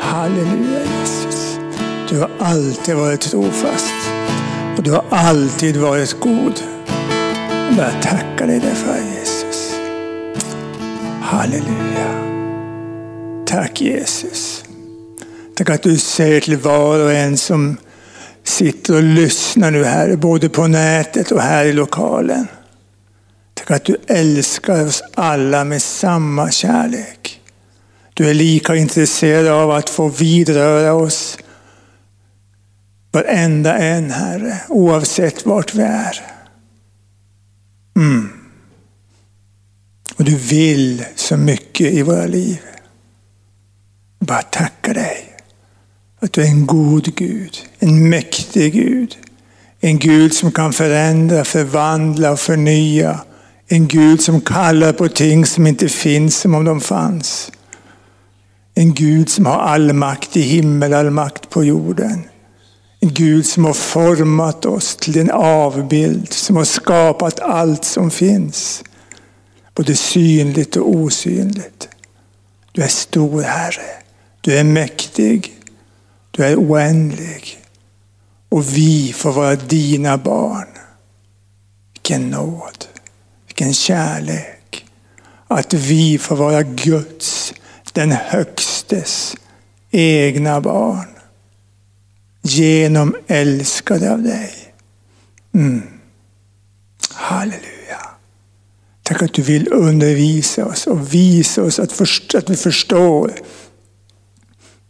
Halleluja Jesus. Du har alltid varit trofast. Och du har alltid varit god. Jag tackar dig därför Jesus. Halleluja. Tack Jesus. Tack att du säger till var och en som sitter och lyssnar nu här, både på nätet och här i lokalen. Tack att du älskar oss alla med samma kärlek. Du är lika intresserad av att få vidröra oss, varenda en Herre, oavsett vart vi är. Mm. Och du vill så mycket i våra liv. Bara tacka dig att du är en god Gud, en mäktig Gud. En Gud som kan förändra, förvandla och förnya. En Gud som kallar på ting som inte finns som om de fanns. En Gud som har all makt i himmel, all makt på jorden. En Gud som har format oss till en avbild, som har skapat allt som finns. Både synligt och osynligt. Du är stor Herre. Du är mäktig. Du är oändlig. Och vi får vara dina barn. Vilken nåd. Vilken kärlek. Att vi får vara Guds, den högstes, egna barn. Genom älskade av dig. Mm. Halleluja. Tack att du vill undervisa oss och visa oss att, först, att vi förstår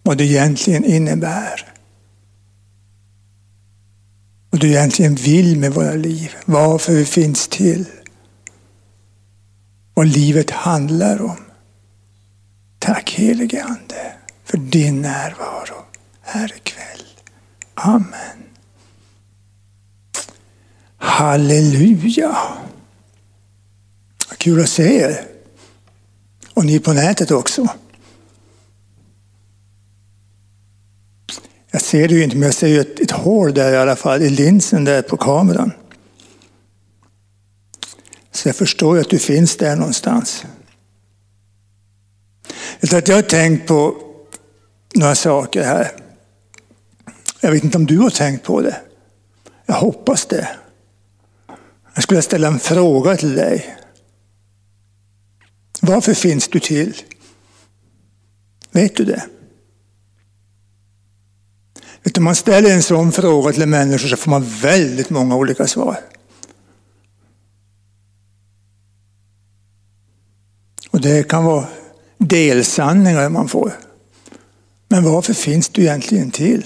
vad det egentligen innebär. Vad du egentligen vill med våra liv. Varför vi finns till. Vad livet handlar om. Tack helige Ande för din närvaro här ikväll. Amen. Halleluja. Kul att se er. Och ni på nätet också. Jag ser det ju inte, men jag ser ju ett, ett hål där i alla fall, i linsen där på kameran. Så jag förstår att du finns där någonstans. Jag har tänkt på några saker här. Jag vet inte om du har tänkt på det. Jag hoppas det. Jag skulle ställa en fråga till dig. Varför finns du till? Vet du det? Om man ställer en sån fråga till människor så får man väldigt många olika svar. Och det kan vara delsanningar man får. Men varför finns du egentligen till?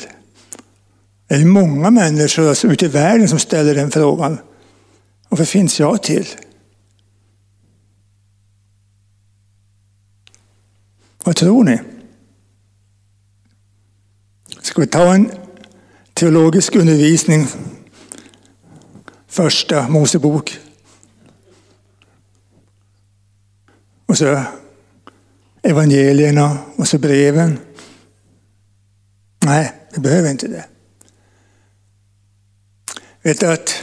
Det är många människor ute i världen som ställer den frågan. Varför finns jag till? Vad tror ni? Ska vi ta en teologisk undervisning? Första Mosebok. Och så evangelierna och så breven. Nej, vi behöver inte det. Vet du att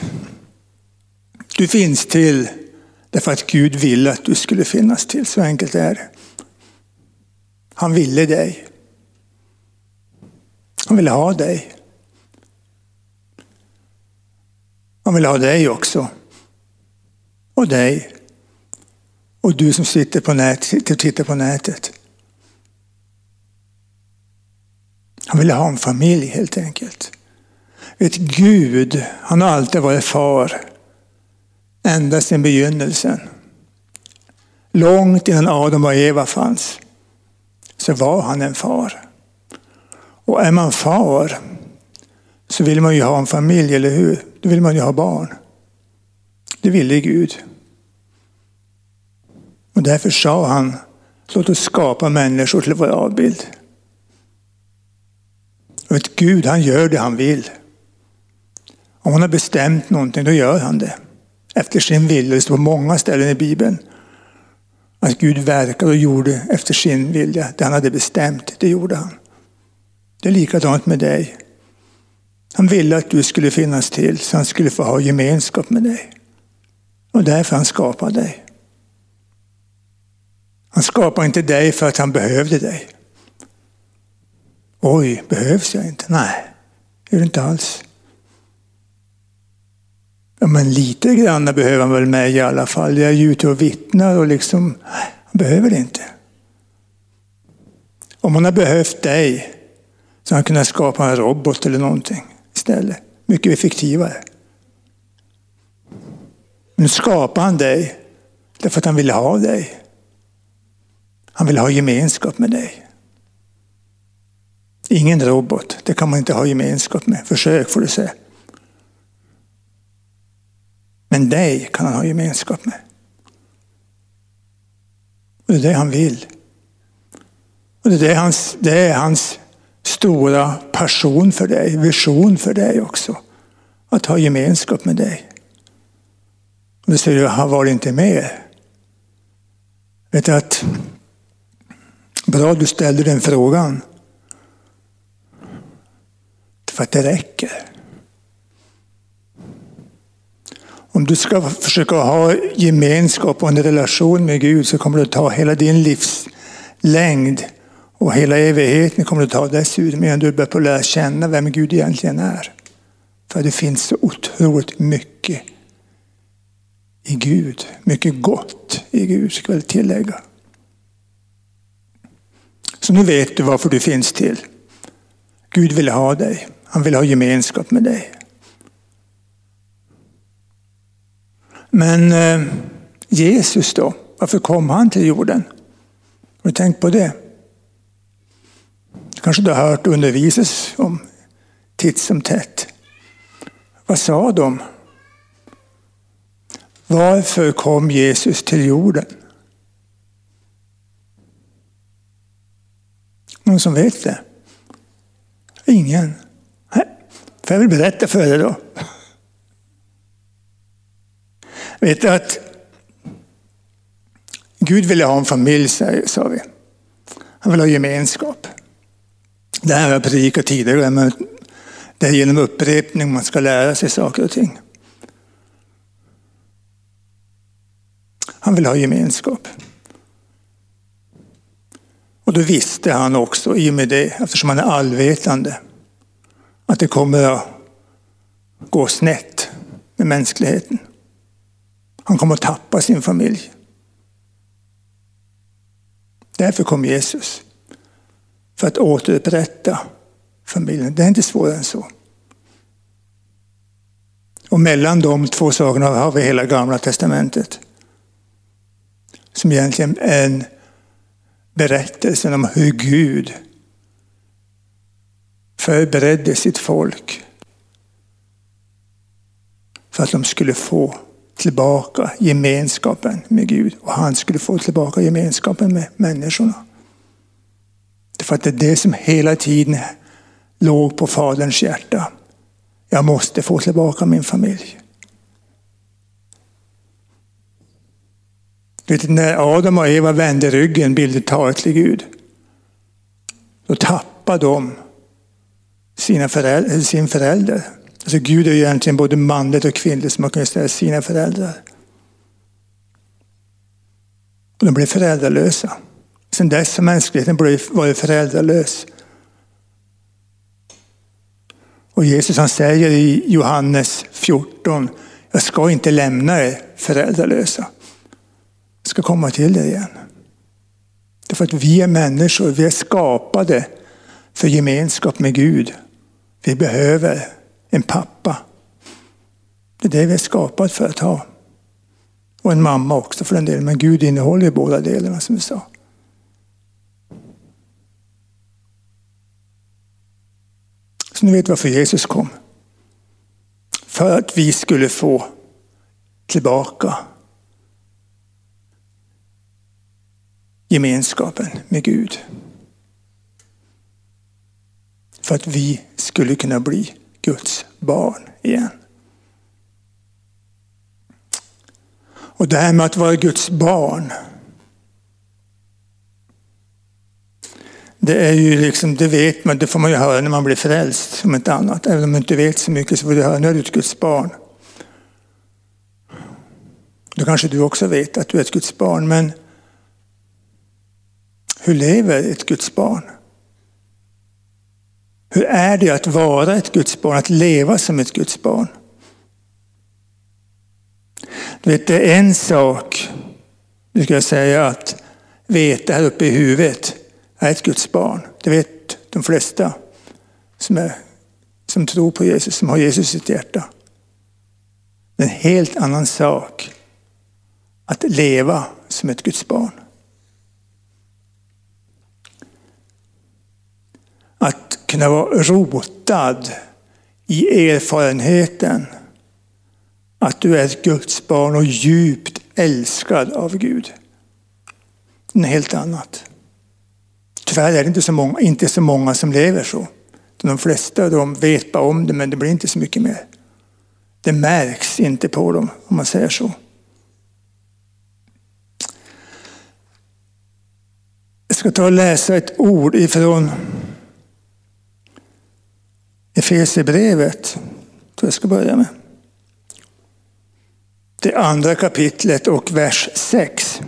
du finns till därför att Gud ville att du skulle finnas till. Så enkelt är det. Han ville dig. Han ville ha dig. Han ville ha dig också. Och dig. Och du som sitter på nätet, tittar på nätet. Han ville ha en familj helt enkelt. Vet Gud, han har alltid varit far. Ända sedan begynnelsen. Långt innan Adam och Eva fanns så var han en far. Och är man far så vill man ju ha en familj, eller hur? Då vill man ju ha barn. Det ville Gud. Och därför sa han, låt oss skapa människor till vår avbild. Och vet, Gud han gör det han vill. Om han har bestämt någonting, då gör han det. Efter sin vilja. Det står på många ställen i Bibeln. Att Gud verkade och gjorde efter sin vilja. Det han hade bestämt, det gjorde han. Det är likadant med dig. Han ville att du skulle finnas till så han skulle få ha gemenskap med dig. Och därför han skapade dig. Han skapade inte dig för att han behövde dig. Oj, behövs jag inte? Nej, det gör det inte alls. Ja, men lite grann behöver han väl mig i alla fall. Jag är ju ute och vittnar och liksom, nej, han behöver det inte. Om han har behövt dig så har han kunnat skapa en robot eller någonting istället. Mycket effektivare. Nu skapar han dig därför att han ville ha dig. Han vill ha gemenskap med dig. Ingen robot, det kan man inte ha gemenskap med. Försök får du se. Men dig kan han ha gemenskap med. Och det är det han vill. Och det är hans, det är hans stora passion för dig, vision för dig också. Att ha gemenskap med dig. Och du säger, han var inte med. Vet du att, bra du ställde den frågan. För att det räcker. Om du ska försöka ha gemenskap och en relation med Gud så kommer det att ta hela din livslängd och hela evigheten kommer att ta dessutom innan du börjar lära känna vem Gud egentligen är. För det finns så otroligt mycket i Gud. Mycket gott i Gud, ska jag tillägga. Så nu vet du varför du finns till. Gud vill ha dig. Han vill ha gemenskap med dig. Men eh, Jesus då? Varför kom han till jorden? Har du tänkt på det? Kanske du har hört undervisas om titt som tätt. Vad sa de? Varför kom Jesus till jorden? Någon som vet det? Ingen. Nej, får jag väl berätta för dig då. Vet du att Gud ville ha en familj, sa vi. Han vill ha gemenskap. Det här har jag predikat tidigare, men det är genom upprepning man ska lära sig saker och ting. Han vill ha gemenskap. Och då visste han också, i och med det, eftersom han är allvetande, att det kommer att gå snett med mänskligheten. Han kommer att tappa sin familj. Därför kom Jesus. För att återupprätta familjen. Det är inte svårare än så. Och mellan de två sakerna har vi hela gamla testamentet. Som egentligen är en berättelsen om hur Gud förberedde sitt folk för att de skulle få tillbaka gemenskapen med Gud och han skulle få tillbaka gemenskapen med människorna. För att det är det som hela tiden låg på Faderns hjärta. Jag måste få tillbaka min familj. Vet, när Adam och Eva vände ryggen bildligt talat till Gud, då tappade de sina föräldrar, sin förälder. Alltså Gud är ju egentligen både manligt och kvinnligt som man kan säga sina föräldrar. Och de blev föräldralösa. Sedan dess har mänskligheten varit föräldralös. Och Jesus han säger i Johannes 14, jag ska inte lämna er föräldralösa. Ska komma till er igen. Därför att vi är människor, vi är skapade för gemenskap med Gud. Vi behöver en pappa. Det är det vi är skapade för att ha. Och en mamma också för den delen, men Gud innehåller båda delarna som vi sa. Så ni vet varför Jesus kom. För att vi skulle få tillbaka gemenskapen med Gud. För att vi skulle kunna bli Guds barn igen. Och det här med att vara Guds barn. Det är ju liksom, det vet man, det får man ju höra när man blir frälst om inte annat. Även om man inte vet så mycket så får du höra, när du är ett Guds barn. Då kanske du också vet att du är ett Guds barn, men hur lever ett Guds barn? Hur är det att vara ett Guds barn, att leva som ett Guds barn? Du vet, det är en sak, nu ska jag säga, att veta här uppe i huvudet, är ett Guds barn. Det vet de flesta som, är, som tror på Jesus, som har Jesus i sitt hjärta. Det är en helt annan sak att leva som ett Guds barn. Att kunna vara rotad i erfarenheten att du är ett Guds barn och djupt älskad av Gud. Det är helt annat. Tyvärr är det inte så många, inte så många som lever så. De flesta de vet bara om det, men det blir inte så mycket mer. Det märks inte på dem, om man säger så. Jag ska ta och läsa ett ord ifrån Efesierbrevet. tror jag ska börja med. Det andra kapitlet och vers 6.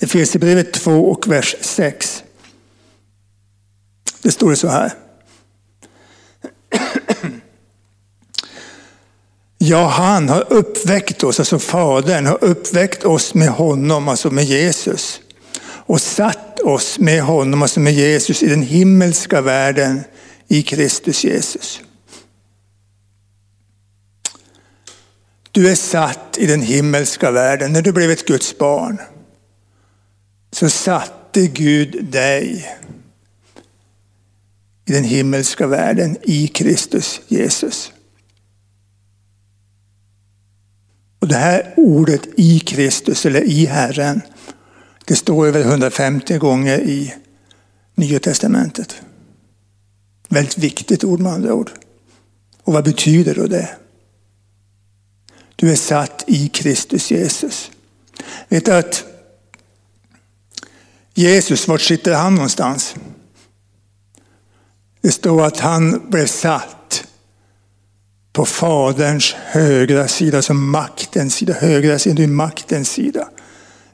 Efesierbrevet 2 och vers 6. Det står så här. Ja, han har uppväckt oss, alltså Fadern har uppväckt oss med honom, alltså med Jesus. Och satt oss med honom, alltså med Jesus, i den himmelska världen i Kristus Jesus. Du är satt i den himmelska världen. När du blev ett Guds barn så satte Gud dig i den himmelska världen i Kristus Jesus. Och det här ordet i Kristus eller i Herren, det står över 150 gånger i Nya Testamentet. Väldigt viktigt ord med andra ord. Och vad betyder då det? Du är satt i Kristus Jesus. Vet du att Jesus, vart sitter han någonstans? Det står att han blev satt på Faderns högra sida, som maktens sida, högra sida, maktens sida.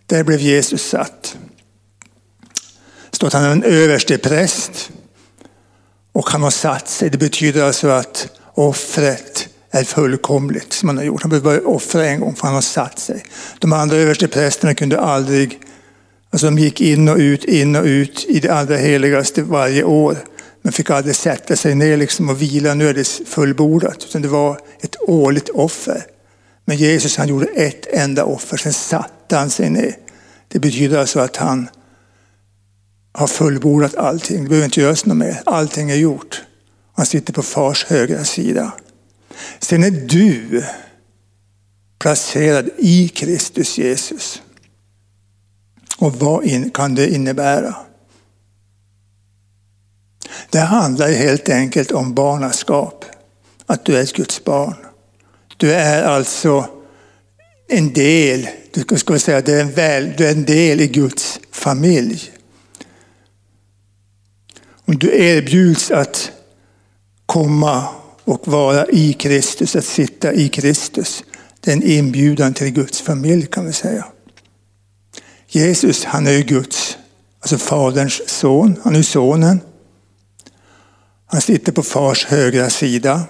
Där blev Jesus satt. Det står att han är en överste präst och han har satt sig. Det betyder alltså att offret är fullkomligt som han har gjort. Han behöver bara offra en gång för han har satt sig. De andra översteprästerna kunde aldrig, alltså de gick in och ut, in och ut i det allra heligaste varje år. Men fick aldrig sätta sig ner liksom och vila, nu är det fullbordat. Utan det var ett årligt offer. Men Jesus han gjorde ett enda offer, sen satte han sig ner. Det betyder alltså att han har fullbordat allting. Det behöver inte göras något mer. Allting är gjort. Han sitter på fars högra sida. Sen är du placerad i Kristus Jesus. Och vad kan det innebära? Det handlar helt enkelt om barnaskap. Att du är ett Guds barn. Du är alltså en del, du ska säga, du är en, väl, du är en del i Guds familj. Om du erbjuds att komma och vara i Kristus, att sitta i Kristus. Det är en inbjudan till Guds familj kan vi säga. Jesus han är ju Guds, alltså Faderns son. Han är sonen. Han sitter på fars högra sida.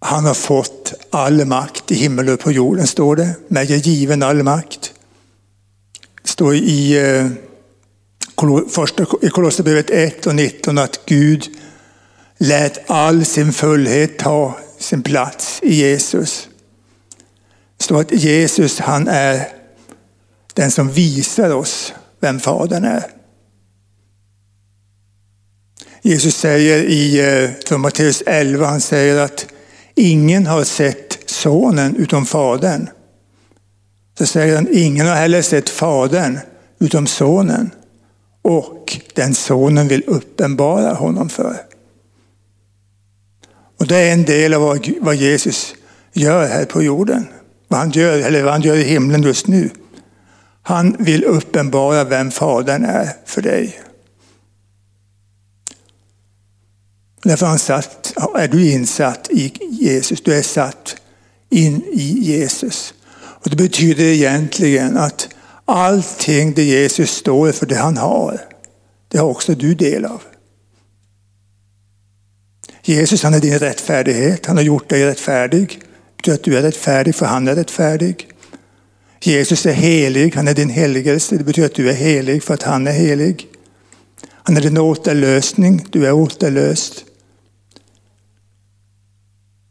Han har fått all makt i himmel och på jorden, står det. Mig är given all makt. Det står i, eh, Första i Kolosserbrevet 1 och 19 att Gud lät all sin fullhet ta sin plats i Jesus. Det står att Jesus han är den som visar oss vem Fadern är. Jesus säger i eh, Matteus 11, han säger att ingen har sett sonen utom fadern. Så säger han, ingen har heller sett fadern utom sonen. Och den sonen vill uppenbara honom för. Och det är en del av vad Jesus gör här på jorden. Vad han gör, eller vad han gör i himlen just nu. Han vill uppenbara vem Fadern är för dig. Därför han satt, är du insatt i Jesus. Du är satt in i Jesus. Och Det betyder egentligen att Allting det Jesus står för, det han har, det har också du del av. Jesus han är din rättfärdighet, han har gjort dig rättfärdig. Det betyder att du är rättfärdig för han är rättfärdig. Jesus är helig, han är din helgelse. Det betyder att du är helig för att han är helig. Han är din återlösning, du är återlöst.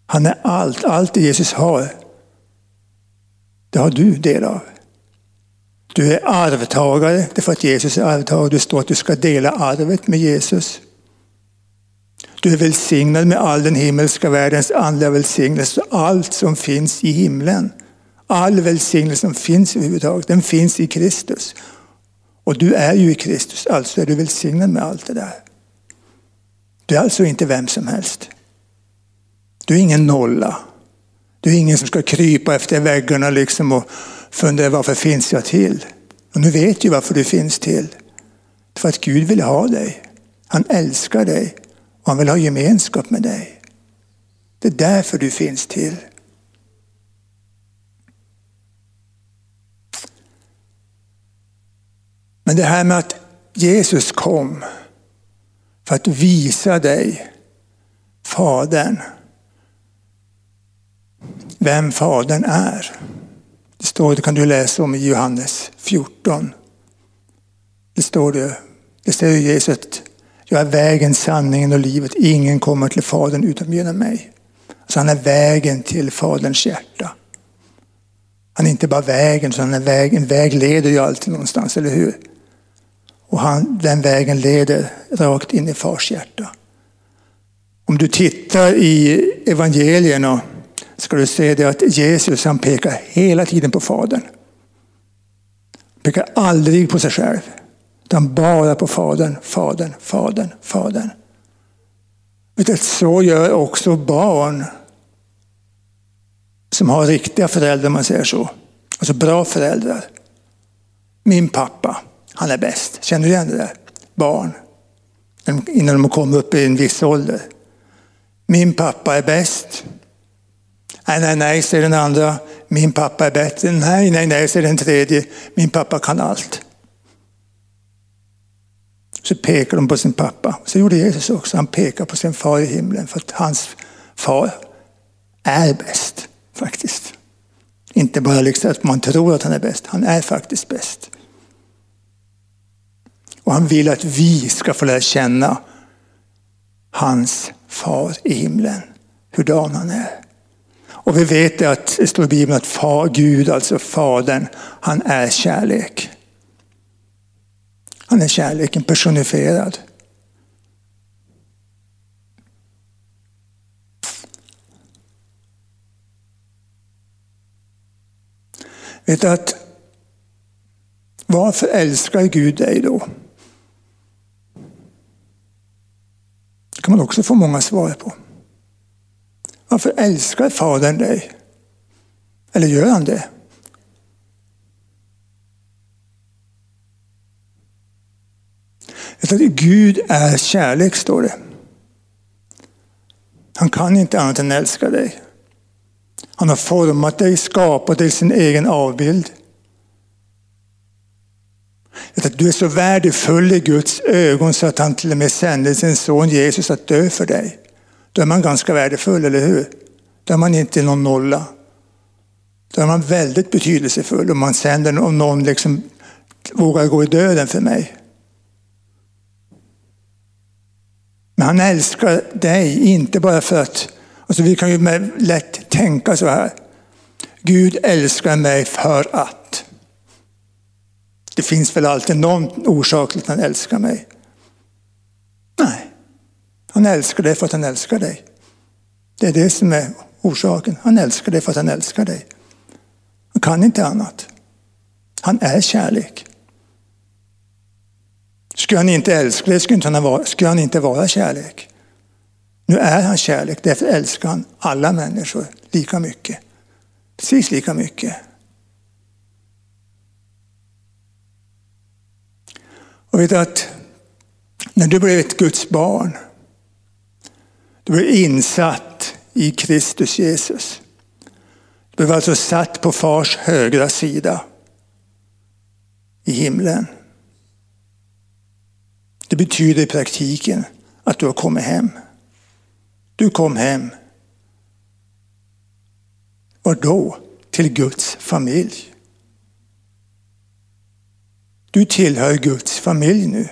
Han är allt, allt det Jesus har. Det har du del av. Du är arvtagare, därför att Jesus är arvtagare. Det står att du ska dela arvet med Jesus. Du är välsignad med all den himmelska världens andliga välsignelse, allt som finns i himlen. All välsignelse som finns överhuvudtaget, den finns i Kristus. Och du är ju i Kristus, alltså är du välsignad med allt det där. Du är alltså inte vem som helst. Du är ingen nolla. Du är ingen som ska krypa efter väggarna liksom och fundera varför finns jag till? Och nu vet du varför du finns till. För att Gud vill ha dig. Han älskar dig och han vill ha gemenskap med dig. Det är därför du finns till. Men det här med att Jesus kom för att visa dig Fadern. Vem Fadern är. Det står, det kan du läsa om i Johannes 14. Det står det, det säger Jesus att jag är vägen, sanningen och livet. Ingen kommer till Fadern utan genom mig. Så han är vägen till Faderns hjärta. Han är inte bara vägen, utan han är väg, en väg leder ju alltid någonstans, eller hur? Och han, den vägen leder rakt in i fars hjärta. Om du tittar i evangelierna ska du se det att Jesus han pekar hela tiden på Fadern. Han pekar aldrig på sig själv. Utan bara på Fadern, Fadern, Fadern, Fadern. Så gör också barn som har riktiga föräldrar, om man säger så. Alltså bra föräldrar. Min pappa, han är bäst. Känner du igen det där? Barn. Innan de kommer upp i en viss ålder. Min pappa är bäst. Nej, nej, nej, säger den andra. Min pappa är bättre. Nej, nej, nej, säger den tredje. Min pappa kan allt. Så pekar de på sin pappa. Så gjorde Jesus också. Han pekar på sin far i himlen för att hans far är bäst faktiskt. Inte bara liksom att man tror att han är bäst. Han är faktiskt bäst. Och han vill att vi ska få lära känna hans far i himlen. Hurdan han är. Och vi vet att det står i Bibeln att far, Gud, alltså Fadern, han är kärlek. Han är kärleken personifierad. Vet du att varför älskar Gud dig då? Det kan man också få många svar på. Varför älskar Fadern dig? Eller gör han det? Att Gud är kärlek, står det. Han kan inte annat än älska dig. Han har format dig, skapat dig sin egen avbild. Att du är så värdefull i Guds ögon så att han till och med sände sin son Jesus att dö för dig. Då är man ganska värdefull, eller hur? Då är man inte någon nolla. Då är man väldigt betydelsefull om man sänder om någon liksom vågar gå i döden för mig. Men han älskar dig, inte bara för att... Alltså vi kan ju lätt tänka så här. Gud älskar mig för att. Det finns väl alltid någon orsak till att han älskar mig. Nej, han älskar dig för att han älskar dig. Det är det som är orsaken. Han älskar dig för att han älskar dig. Han kan inte annat. Han är kärlek. Skulle han inte älska dig skulle han, vara, skulle han inte vara kärlek. Nu är han kärlek, därför älskar han alla människor lika mycket. Precis lika mycket. Och vet du att när du blev ett Guds barn, du är insatt i Kristus Jesus. Du var alltså satt på fars högra sida. i himlen. Det betyder i praktiken att du har kommit hem. Du kom hem. Var då? Till Guds familj. Du tillhör Guds familj nu.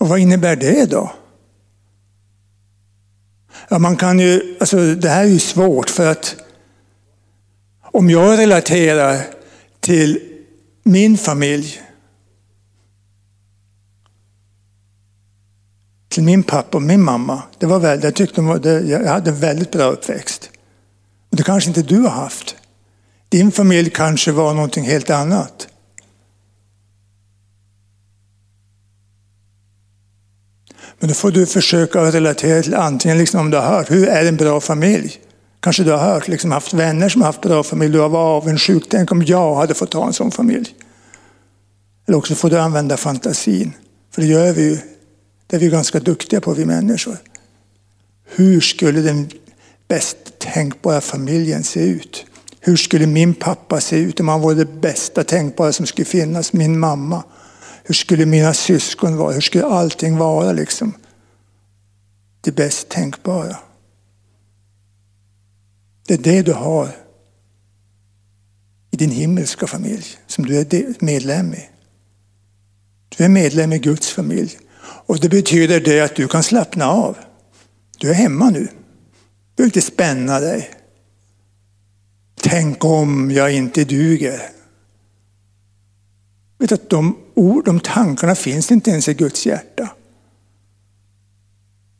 Och vad innebär det då? Ja, man kan ju, alltså det här är ju svårt för att om jag relaterar till min familj, till min pappa och min mamma. Det var väl, jag, tyckte jag hade en väldigt bra uppväxt. Men det kanske inte du har haft. Din familj kanske var någonting helt annat. Men då får du försöka relatera till antingen liksom om du har hört, hur är en bra familj? Kanske du har hört, liksom haft vänner som har haft bra familj, du har varit avundsjuk, tänk om jag hade fått ha en sån familj. Eller också får du använda fantasin, för det gör vi ju. Det är vi ganska duktiga på vi människor. Hur skulle den bäst tänkbara familjen se ut? Hur skulle min pappa se ut om han var det bästa tänkbara som skulle finnas? Min mamma. Hur skulle mina syskon vara? Hur skulle allting vara liksom? Det bäst tänkbara. Det är det du har i din himmelska familj som du är medlem i. Du är medlem i Guds familj. Och det betyder det att du kan slappna av. Du är hemma nu. Du behöver inte spänna dig. Tänk om jag inte duger. Vet att de, ord, de tankarna finns inte ens i Guds hjärta.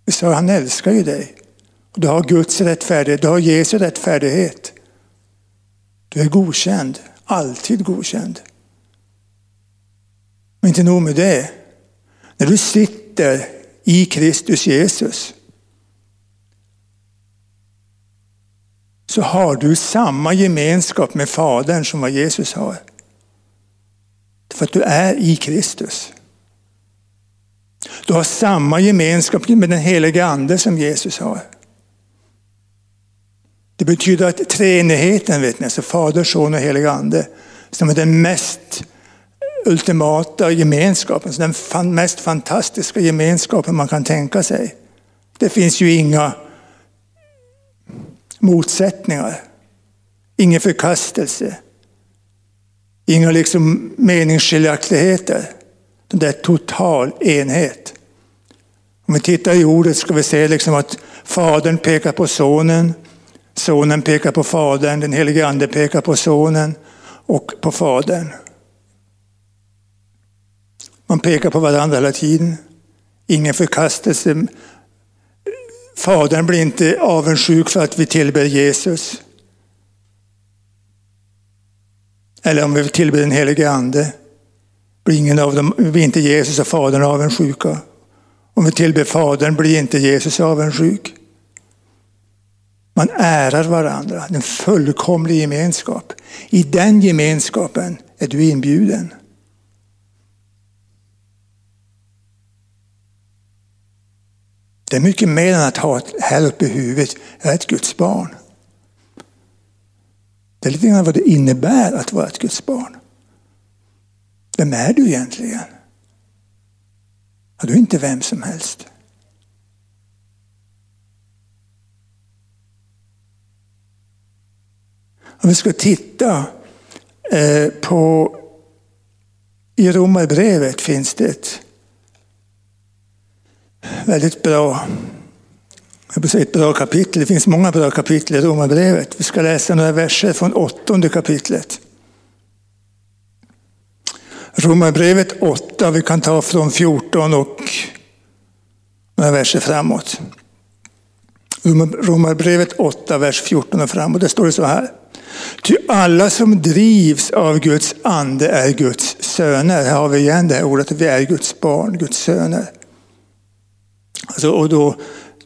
Vi sa, han älskar ju dig. Du har Guds rättfärdighet, du har Jesu rättfärdighet. Du är godkänd, alltid godkänd. Men inte nog med det. När du sitter i Kristus Jesus så har du samma gemenskap med Fadern som vad Jesus har. För att du är i Kristus. Du har samma gemenskap med den helige Ande som Jesus har. Det betyder att treenigheten, vet ni, alltså Fader, Son och helig Ande, som är den mest ultimata gemenskapen, alltså den mest fantastiska gemenskapen man kan tänka sig. Det finns ju inga motsättningar, ingen förkastelse, inga liksom meningsskiljaktigheter. Det är total enhet. Om vi tittar i ordet ska vi se liksom att Fadern pekar på Sonen, Sonen pekar på Fadern, den helige Ande pekar på Sonen och på Fadern. Man pekar på varandra hela tiden. Ingen förkastelse. Fadern blir inte avundsjuk för att vi tillber Jesus. Eller om vi tillber den helige Ande. Blir ingen av dem, blir inte Jesus och Fadern avundsjuka. Om vi tillber Fadern blir inte Jesus avundsjuk. Man ärar varandra, en fullkomlig gemenskap. I den gemenskapen är du inbjuden. Det är mycket mer än att ha ett här uppe i huvudet, jag är ett Guds barn. Det är lite grann vad det innebär att vara ett Guds barn. Vem är du egentligen? Ja, du är inte vem som helst. Om vi ska titta eh, på i Romarbrevet finns det ett väldigt bra, ett bra kapitel. Det finns många bra kapitel i Romarbrevet. Vi ska läsa några verser från åttonde kapitlet. Romarbrevet 8, vi kan ta från 14 och några verser framåt. Romarbrevet 8, vers 14 och framåt. Det står det så här. Ty alla som drivs av Guds ande är Guds söner. Här har vi igen det här ordet, vi är Guds barn, Guds söner. Alltså, och då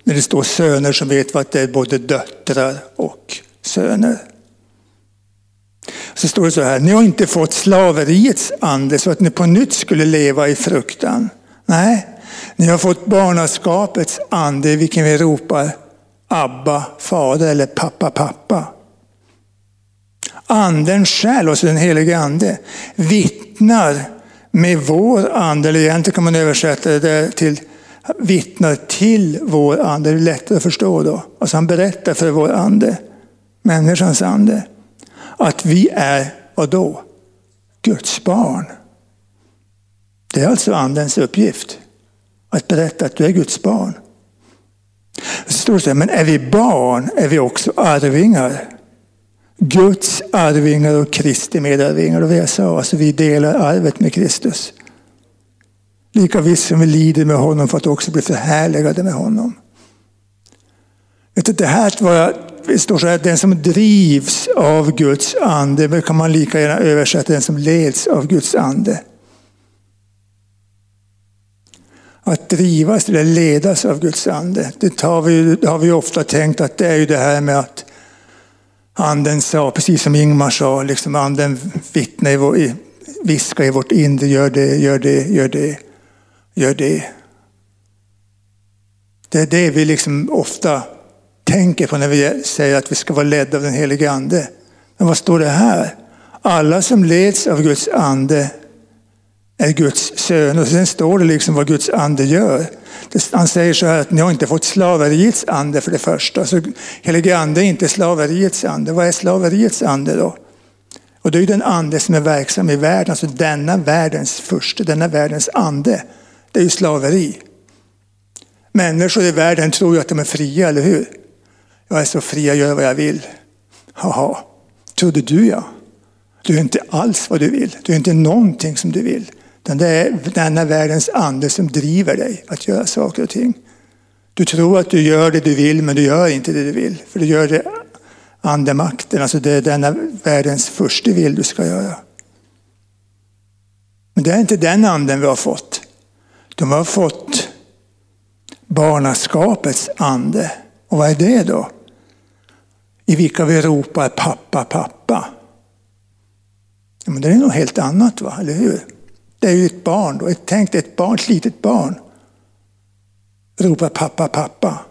när det står söner så vet vi att det är både döttrar och söner. Så står det så här, ni har inte fått slaveriets ande så att ni på nytt skulle leva i fruktan. Nej, ni har fått barnaskapets ande i vilken vi ropar Abba, fader eller pappa, pappa. Anden själv, alltså den helige ande, vittnar med vår ande, eller egentligen kan man översätta det till vittnar till vår ande. Det är lättare att förstå då. Alltså han berättar för vår ande, människans ande, att vi är, vad då? Guds barn. Det är alltså andens uppgift. Att berätta att du är Guds barn. Så står det men är vi barn är vi också arvingar. Guds arvingar och Kristi medarvingar. Och jag sa, alltså vi delar arvet med Kristus. Lika visst som vi lider med honom för att också bli förhärligade med honom. Vet du, det här var, det står så här, den som drivs av Guds ande, men kan man lika gärna översätta den som leds av Guds ande. Att drivas eller ledas av Guds ande, det har vi, det har vi ofta tänkt att det är ju det här med att anden sa, precis som Ingmar sa, liksom anden vittnar i vår, viskar i vårt inre, gör det, gör det, gör det, gör det. Det är det vi liksom ofta tänker på när vi säger att vi ska vara ledda av den helige ande. Men vad står det här? Alla som leds av Guds ande är Guds söner. Och sen står det liksom vad Guds ande gör. Han säger så här att ni har inte fått slaveriets ande för det första. Så helige ande är inte slaveriets ande. Vad är slaveriets ande då? Och det är den ande som är verksam i världen, alltså denna världens första, denna världens ande. Det är ju slaveri. Människor i världen tror ju att de är fria, eller hur? Jag är så fri, jag gör vad jag vill. Haha, trodde du ja. Du är inte alls vad du vill. Du är inte någonting som du vill. Utan det är denna världens ande som driver dig att göra saker och ting. Du tror att du gör det du vill, men du gör inte det du vill. För du gör det andemakten, alltså det är denna världens första vill du ska göra. Men det är inte den anden vi har fått. De har fått barnaskapets ande. Och vad är det då? I vilka vi ropar pappa, pappa. Ja, men det är något helt annat, va? eller hur? Det är ju ett barn. Då. Tänk dig ett barn, ett litet barn. Ropar pappa, pappa.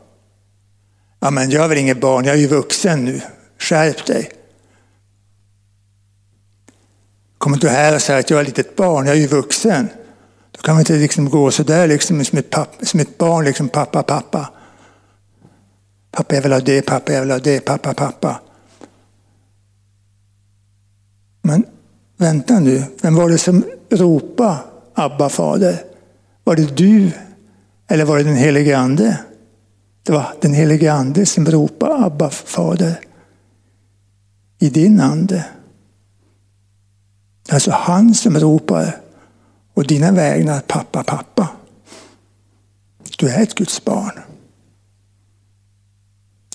Ja, men jag är väl inget barn, jag är ju vuxen nu. Skärp dig. Kommer du här och säger att jag är ett litet barn, jag är ju vuxen. Då kan man inte liksom gå sådär liksom, som, ett pappa, som ett barn, liksom pappa, pappa. Pappa jag vill ha det, pappa jag vill ha det, pappa, pappa. Men vänta nu, vem var det som ropade Abba fader? Var det du eller var det den helige ande? Det var den helige ande som ropade Abba fader i din ande. Alltså han som ropar och dina vägnar pappa, pappa. Du är ett Guds barn.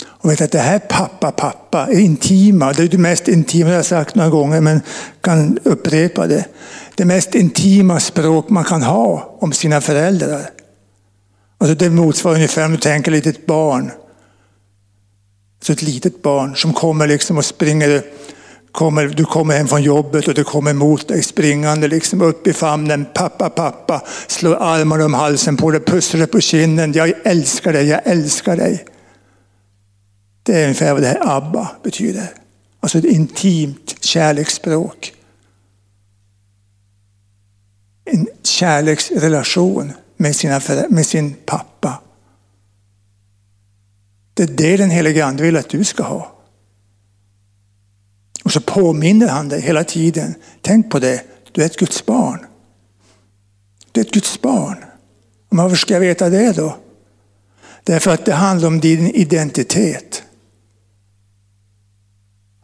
Och vet att det här pappa, pappa är intima. Det är det mest intima, jag har sagt några gånger, men kan upprepa det. Det mest intima språk man kan ha om sina föräldrar. Alltså det motsvarar ungefär om du tänker ett litet barn. Så ett litet barn som kommer liksom och springer. Kommer, du kommer hem från jobbet och det kommer mot dig springande liksom upp i famnen. Pappa, pappa. Slår armarna om halsen på dig, pussar dig på kinden. Jag älskar dig, jag älskar dig. Det är ungefär vad det här ABBA betyder. Alltså ett intimt kärleksspråk. En kärleksrelation med, sina, med sin pappa. Det är det den helige Ande vill att du ska ha. Och så påminner han dig hela tiden. Tänk på det, du är ett Guds barn. Du är ett Guds barn. Men varför ska jag veta det då? Därför att det handlar om din identitet.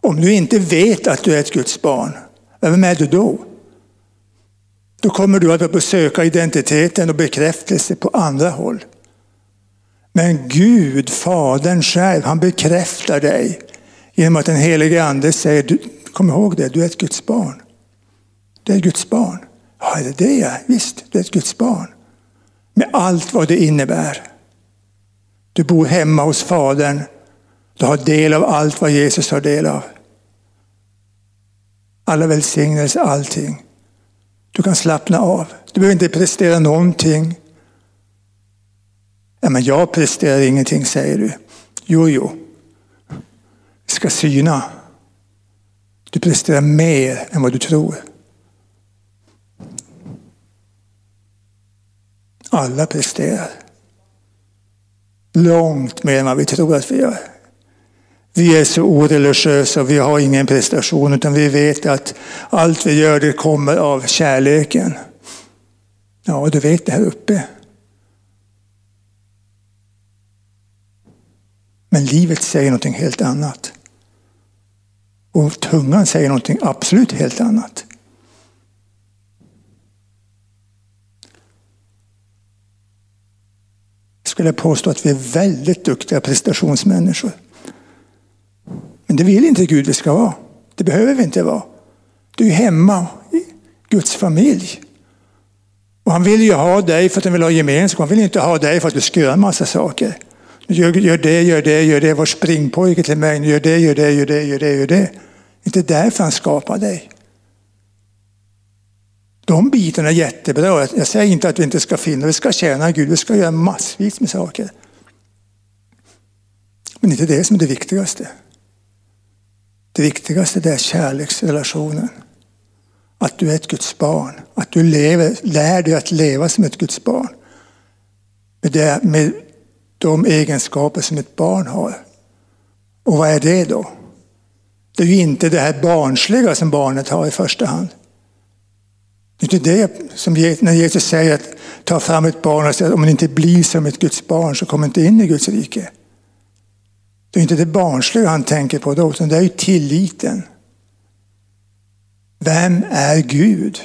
Om du inte vet att du är ett Guds barn, vem är du då? Då kommer du att söka identiteten och bekräftelse på andra håll. Men Gud, Fadern själv, han bekräftar dig genom att den helige Ande säger, kom ihåg det, du är ett Guds barn. Du är ett Guds barn. Ja, är det det jag Visst, du är ett Guds barn. Med allt vad det innebär. Du bor hemma hos Fadern. Du har del av allt vad Jesus har del av. Alla välsignelser, allting. Du kan slappna av. Du behöver inte prestera någonting. Ja, men jag presterar ingenting, säger du. Jo, jo. Ska syna. Du presterar mer än vad du tror. Alla presterar. Långt mer än vad vi tror att vi gör. Vi är så oreligiösa, vi har ingen prestation, utan vi vet att allt vi gör det kommer av kärleken. Ja, du vet det här uppe. Men livet säger någonting helt annat. Och tungan säger någonting absolut helt annat. Jag skulle påstå att vi är väldigt duktiga prestationsmänniskor. Men det vill inte Gud vi ska vara. Det behöver vi inte vara. Du är hemma i Guds familj. Och han vill ju ha dig för att han vill ha gemenskap. Han vill inte ha dig för att du ska göra en massa saker. Gör, gör det, gör det, gör det. Var springpojke till mig. Gör det, gör det, gör det, gör det, gör det. Inte därför han skapar dig. De bitarna är jättebra. Jag säger inte att vi inte ska finna, vi ska tjäna Gud, vi ska göra massvis med saker. Men inte det som är det viktigaste. Det viktigaste är kärleksrelationen. Att du är ett Guds barn. Att du lever, lär dig att leva som ett Guds barn. Med, det, med de egenskaper som ett barn har. Och vad är det då? Det är ju inte det här barnsliga som barnet har i första hand. Det är inte det som när Jesus säger att ta fram ett barn och säga att om man inte blir som ett Guds barn så kommer inte in i Guds rike. Det är inte det barnsliga han tänker på då, utan det är ju tilliten. Vem är Gud?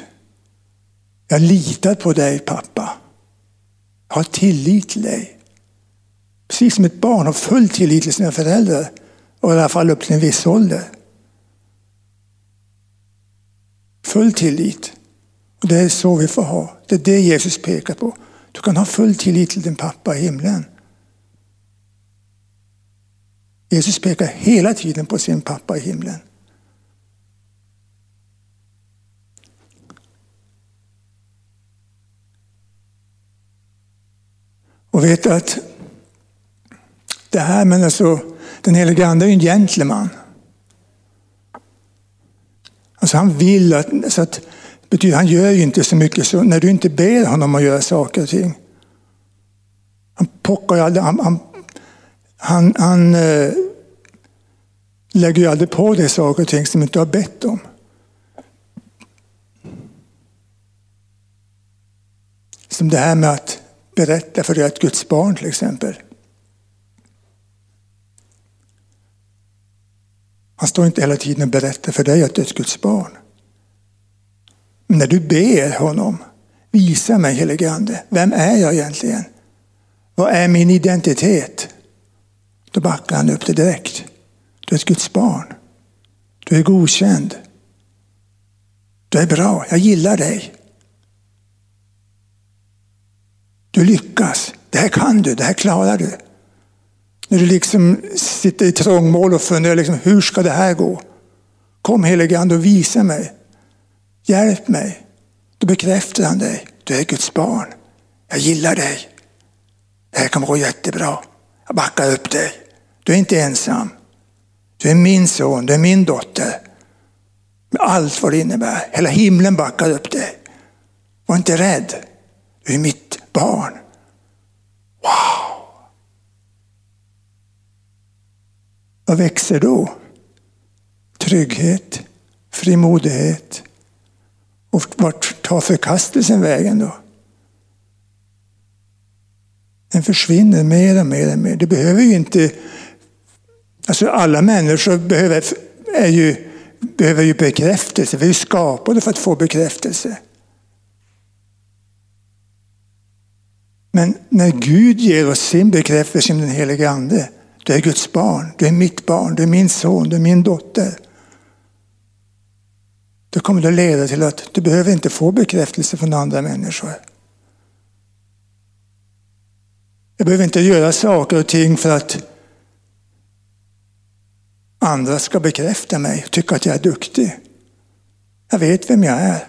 Jag litar på dig pappa. Jag har tillit till dig. Precis som ett barn har full tillit till sina föräldrar. Och i alla fall upp till en viss ålder. Full tillit. Och Det är så vi får ha. Det är det Jesus pekar på. Du kan ha full tillit till din pappa i himlen. Jesus pekar hela tiden på sin pappa i himlen. Och vet att det här men alltså, den helige Ande är ju en gentleman. Alltså han vill att, så att betyder, han gör ju inte så mycket så när du inte ber honom att göra saker och ting. Han pockar ju aldrig, han, han, han, han äh, lägger ju aldrig på dig saker och ting som du inte har bett om. Som det här med att berätta för dig att Guds barn till exempel. Han står inte hela tiden och berättar för dig att du är ett Guds barn. Men när du ber honom, visa mig helige Ande, vem är jag egentligen? Vad är min identitet? Då backar han upp det direkt. Du är ett Guds barn. Du är godkänd. Du är bra, jag gillar dig. Du lyckas. Det här kan du, det här klarar du. När du liksom sitter i trångmål och funderar, liksom, hur ska det här gå? Kom helige Ande och visa mig. Hjälp mig. Då bekräftar han dig. Du är Guds barn. Jag gillar dig. Det här kommer gå jättebra. Jag backar upp dig. Du är inte ensam. Du är min son, du är min dotter. Med allt vad det innebär. Hela himlen backar upp dig. Var inte rädd. Du är mitt barn. Wow! Vad växer då? Trygghet, frimodighet. Och vart tar förkastelsen vägen då? Den försvinner mer och mer och mer. Det behöver ju inte... Alltså alla människor behöver, är ju, behöver ju bekräftelse. Vi är skapade för att få bekräftelse. Men när Gud ger oss sin bekräftelse genom den helige Ande, du är Guds barn, du är mitt barn, du är min son, du är min dotter. Då kommer det att leda till att du behöver inte få bekräftelse från andra människor. Jag behöver inte göra saker och ting för att andra ska bekräfta mig och tycka att jag är duktig. Jag vet vem jag är.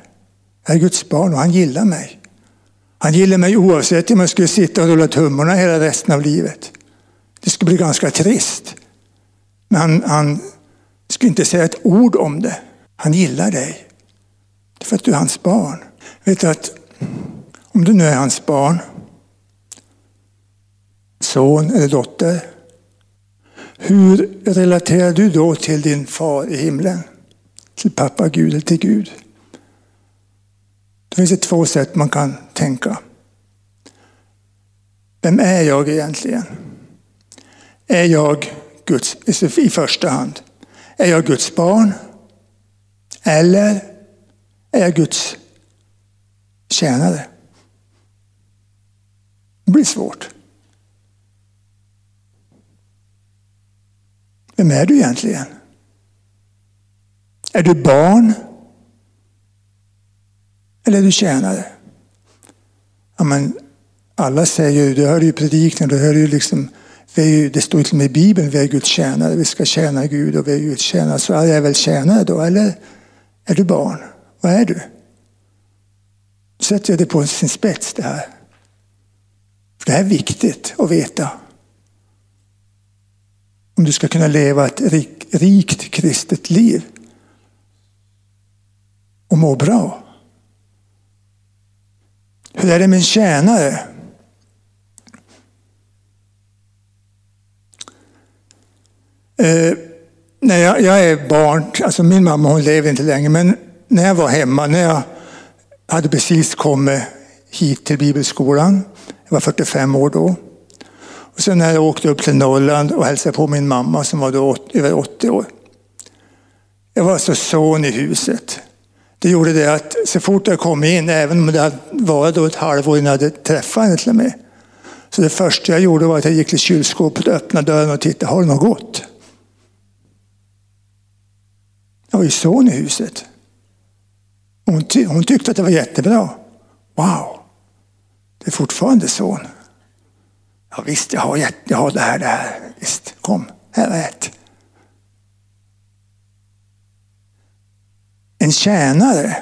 Jag är Guds barn och han gillar mig. Han gillar mig oavsett om jag skulle sitta och rulla tummarna hela resten av livet. Det skulle bli ganska trist. Men han, han skulle inte säga ett ord om det. Han gillar dig. För att du är hans barn. Vet du att om du nu är hans barn, son eller dotter, hur relaterar du då till din far i himlen? Till pappa Gud eller till Gud? Det finns det två sätt man kan tänka. Vem är jag egentligen? Är jag Guds, i första hand, är jag Guds barn? Eller är jag Guds tjänare? Det blir svårt. Vem är du egentligen? Är du barn? Eller är du tjänare? Ja, men alla säger ju, du hör ju predikan, du hör ju liksom, ju, det står till och med i Bibeln, vi är Guds tjänare, vi ska tjäna Gud och vi är Guds tjänare. Så är jag väl tjänare då, eller är du barn? Vad är du? Sätter jag det på sin spets det här. För det här är viktigt att veta. Om du ska kunna leva ett rik, rikt kristet liv. Och må bra. Hur är det med en tjänare? Eh, när jag, jag, är barn, alltså min mamma hon lever inte längre, men när jag var hemma, när jag hade precis kommit hit till bibelskolan, jag var 45 år då. Och sen när jag åkte upp till Norrland och hälsade på min mamma som var då över 80 år. Jag var alltså son i huset. Det gjorde det att så fort jag kom in, även om det hade varit då ett halvår innan jag hade träffat henne till och med. Så det första jag gjorde var att jag gick till kylskåpet, öppnade dörren och tittade, har du något gott? Jag var ju son i huset. Hon, ty hon tyckte att det var jättebra. Wow, det är fortfarande son. Ja visst, jag har, jag har det här, det här. Visst, kom, här är. En tjänare.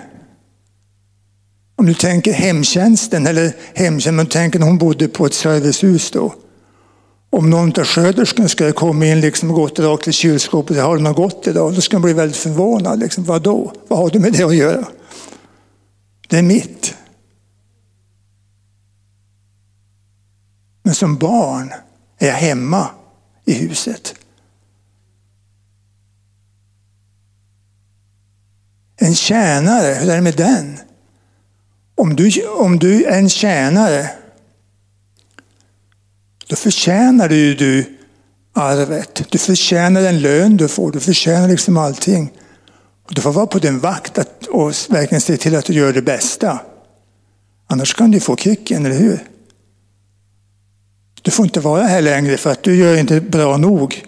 Om du tänker hemtjänsten, eller hemtjänsten, men tänker när hon bodde på ett servicehus då. Om någon av sköterskorna skulle komma in liksom och gått rakt till kylskåpet har du något gott idag? Då skulle man bli väldigt förvånad. Liksom, Vad då? Vad har du med det att göra? Det är mitt. Men som barn är jag hemma i huset. En tjänare, hur är det med den? Om du, om du är en tjänare, då förtjänar du, du arvet. Du förtjänar den lön du får, du förtjänar liksom allting. Du får vara på din vakt att, och verkligen se till att du gör det bästa. Annars kan du få kicken, eller hur? Du får inte vara här längre för att du gör inte bra nog.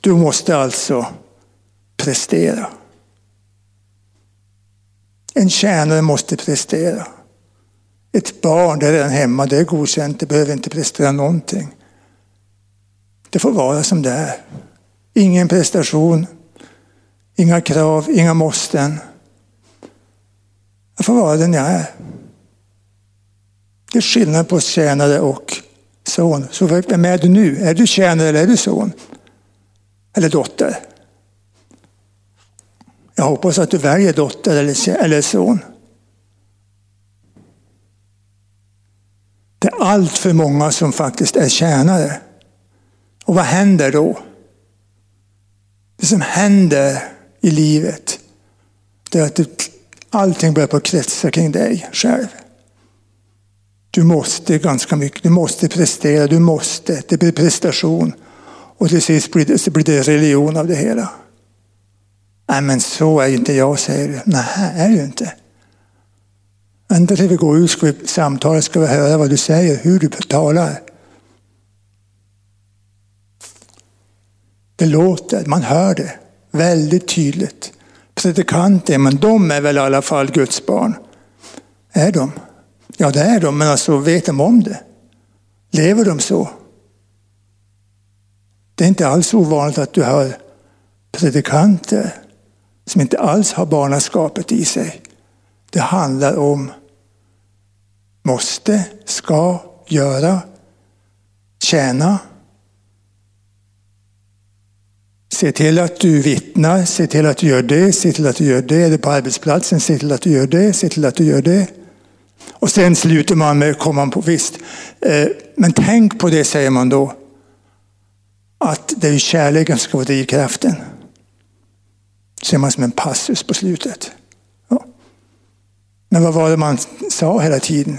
Du måste alltså prestera. En tjänare måste prestera. Ett barn, det är redan hemma, det är godkänt, det behöver inte prestera någonting. Det får vara som det är. Ingen prestation, inga krav, inga måsten. Jag får vara den jag är. Det är skillnad på tjänare och son. Så vem är du nu? Är du tjänare eller är du son? Eller dotter? Jag hoppas att du väljer dotter eller son. Det är allt för många som faktiskt är tjänare. Och vad händer då? Det som händer i livet, det är att allting börjar på kretsa kring dig själv. Du måste ganska mycket, du måste prestera, du måste, det blir prestation. Och till sist blir det, så blir det religion av det hela. Nej men så är inte jag, säger du. Nej, är du inte. Ända tills vi går ut ska vi samtala, ska vi höra vad du säger, hur du talar. Det låter, man hör det väldigt tydligt. Predikanter, men de är väl i alla fall Guds barn. Är de? Ja, det är de, men alltså vet de om det? Lever de så? Det är inte alls ovanligt att du har predikanter som inte alls har barnaskapet i sig. Det handlar om måste, ska, göra, tjäna. Se till att du vittnar, se till att du gör det, se till att du gör det. Är det på arbetsplatsen, se till att du gör det, se till att du gör det. Och sen slutar man med, kommer man på visst. Eh, men tänk på det, säger man då. Att det är kärleken som ska vara drivkraften. Ser man som en passus på slutet. Ja. Men vad var det man sa hela tiden?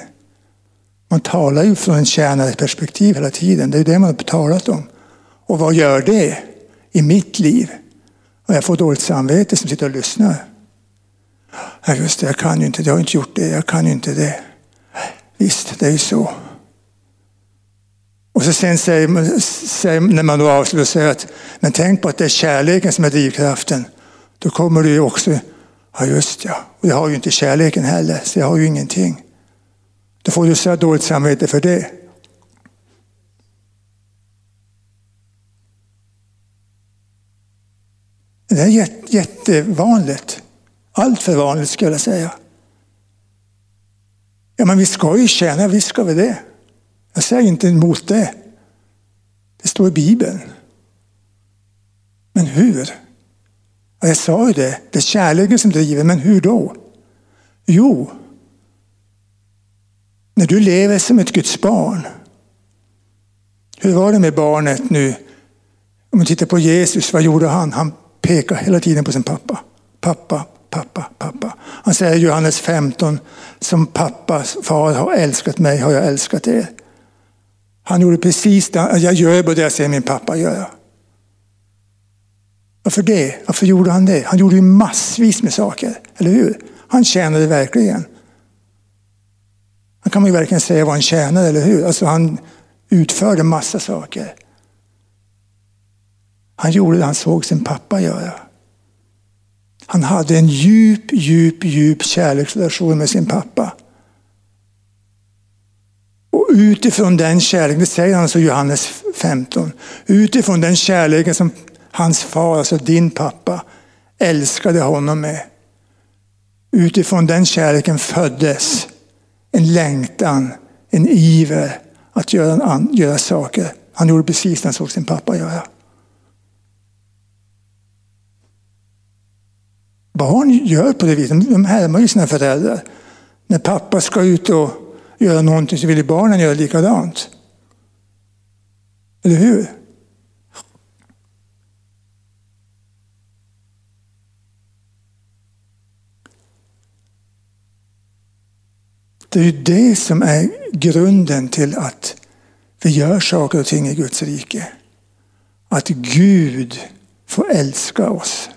Man talar ju från en tjänareperspektiv hela tiden. Det är det man har talat om. Och vad gör det i mitt liv? Och jag får dåligt samvete som sitter och lyssnar. Ja, just det, jag kan ju inte det, jag har inte gjort det, jag kan ju inte det. Visst, det är ju så. Och så sen säger man, säger, när man då avslutar säger att men tänk på att det är kärleken som är drivkraften. Då kommer du ju också, ja just ja, och jag har ju inte kärleken heller, så jag har ju ingenting. Då får du så dåligt samvete för det. Det är jättevanligt. Allt för vanligt skulle jag säga. Ja, men vi ska ju tjäna, visst ska vi det. Jag säger inte emot det. Det står i Bibeln. Men hur? Ja, jag sa ju det, det är kärleken som driver, men hur då? Jo, när du lever som ett Guds barn. Hur var det med barnet nu? Om vi tittar på Jesus, vad gjorde han? Han pekade hela tiden på sin pappa. Pappa, pappa, pappa. Han säger i Johannes 15, som pappas far har älskat mig har jag älskat er. Han gjorde precis det, jag gör bara det jag ser min pappa göra. Varför det? Varför gjorde han det? Han gjorde ju massvis med saker, eller hur? Han tjänade verkligen. Han kan man ju verkligen säga var han tjänade, eller hur? Alltså han utförde massa saker. Han gjorde det han såg sin pappa göra. Han hade en djup, djup, djup kärleksrelation med sin pappa. Och utifrån den kärleken, det säger han alltså i Johannes 15, utifrån den kärleken som hans far, alltså din pappa, älskade honom med. Utifrån den kärleken föddes en längtan, en iver att göra, göra saker. Han gjorde precis det han såg sin pappa göra. Barn gör på det viset, de härmar ju sina föräldrar. När pappa ska ut och göra någonting så vill ju barnen göra likadant. Eller hur? Det är ju det som är grunden till att vi gör saker och ting i Guds rike. Att Gud får älska oss.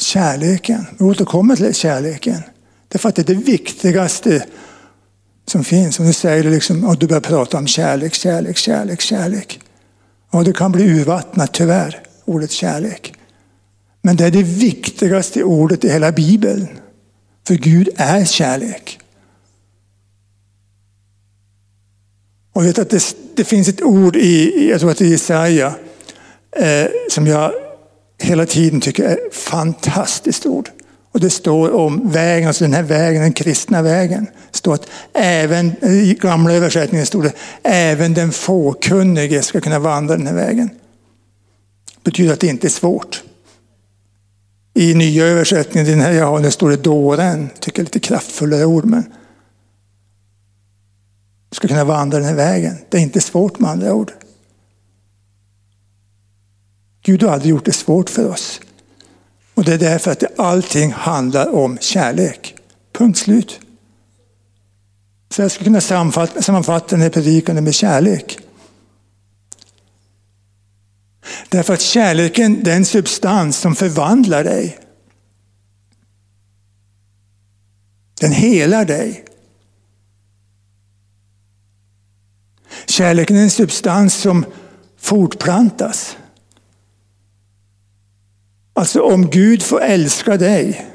Kärleken, vi återkommer till kärleken. Därför att det är det viktigaste som finns. Och nu säger du liksom, och du börjar prata om kärlek, kärlek, kärlek, kärlek. Och det kan bli urvattnat tyvärr, ordet kärlek. Men det är det viktigaste ordet i hela Bibeln. För Gud är kärlek. Och vet att det, det finns ett ord i, jag tror att det är Jesaja, eh, som jag hela tiden tycker är ett fantastiskt ord. Och det står om vägen, alltså den här vägen, den kristna vägen. Det står att även, i gamla översättningen stod det, även den fåkunnige ska kunna vandra den här vägen. Det betyder att det inte är svårt. I nya översättningen, den här jag har, där står det dåren. Tycker lite kraftfullare ord, men ska kunna vandra den här vägen. Det är inte svårt med andra ord. Gud har aldrig gjort det svårt för oss. Och det är därför att allting handlar om kärlek. Punkt slut. Så jag skulle kunna sammanfatta den här predikan med kärlek. Därför att kärleken är en substans som förvandlar dig. Den helar dig. Kärleken är en substans som fortplantas. Alltså om Gud får älska dig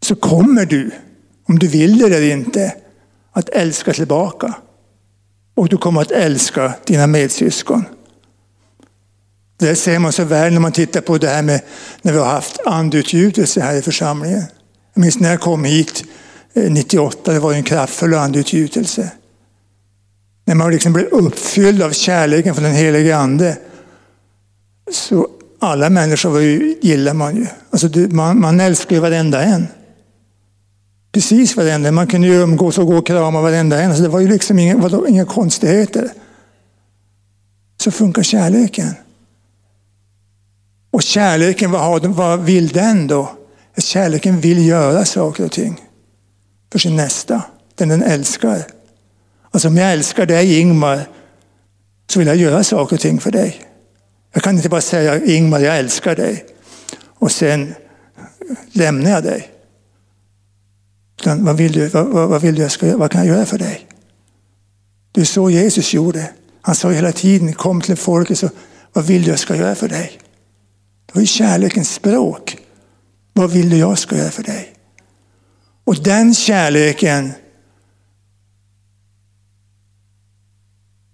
så kommer du, om du vill det eller inte, att älska tillbaka. Och du kommer att älska dina medsyskon. Det ser man så väl när man tittar på det här med när vi har haft andutgjutelse här i församlingen. Jag minns när jag kom hit eh, 98, det var en kraftfull andutgjutelse. När man liksom blir uppfylld av kärleken från den helige Ande. Så alla människor gillar man ju. Alltså man, man älskar ju varenda en. Precis varenda. Man kunde ju umgås och gå och krama varenda en. Så det var ju liksom inga, vadå, inga konstigheter. Så funkar kärleken. Och kärleken, vad, har, vad vill den då? Kärleken vill göra saker och ting för sin nästa, den den älskar. Alltså om jag älskar dig Ingmar så vill jag göra saker och ting för dig. Jag kan inte bara säga Ingmar, jag älskar dig och sen lämnar jag dig. Utan, vad, vill du, vad, vad, vill du jag ska, vad kan jag göra för dig? Det är så Jesus gjorde. Han sa hela tiden, kom till folket, så, vad vill du jag ska göra för dig? Det var ju kärlekens språk. Vad vill du jag ska göra för dig? Och den kärleken,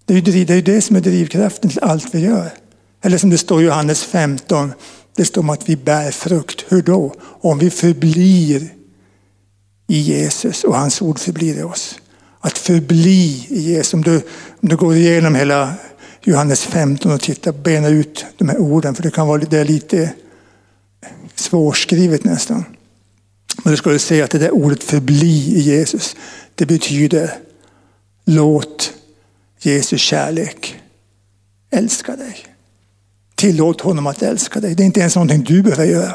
det är ju det, det som är drivkraften till allt vi gör. Eller som det står i Johannes 15, det står om att vi bär frukt. Hur då? Om vi förblir i Jesus och hans ord förblir i oss. Att förbli i Jesus. Om du, om du går igenom hela Johannes 15 och titta, bena ut de här orden, för det kan vara det är lite svårskrivet nästan. Men du skulle se att det där ordet förbli i Jesus, det betyder låt Jesus kärlek älska dig. Tillåt honom att älska dig. Det är inte ens någonting du behöver göra.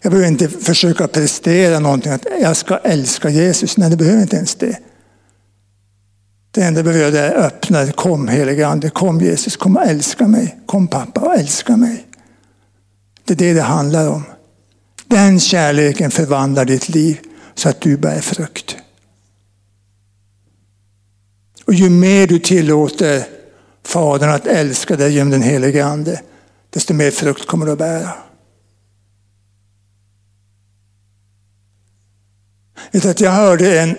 Jag behöver inte försöka prestera någonting, att jag ska älska Jesus. Nej, det behöver inte ens det. Det enda jag behöver är öppna, kom helige Ande, kom Jesus, kom och älska mig. Kom pappa och älska mig. Det är det det handlar om. Den kärleken förvandlar ditt liv så att du bär frukt. Och ju mer du tillåter Fadern att älska dig genom den helige Ande, desto mer frukt kommer du att bära. Jag hörde en,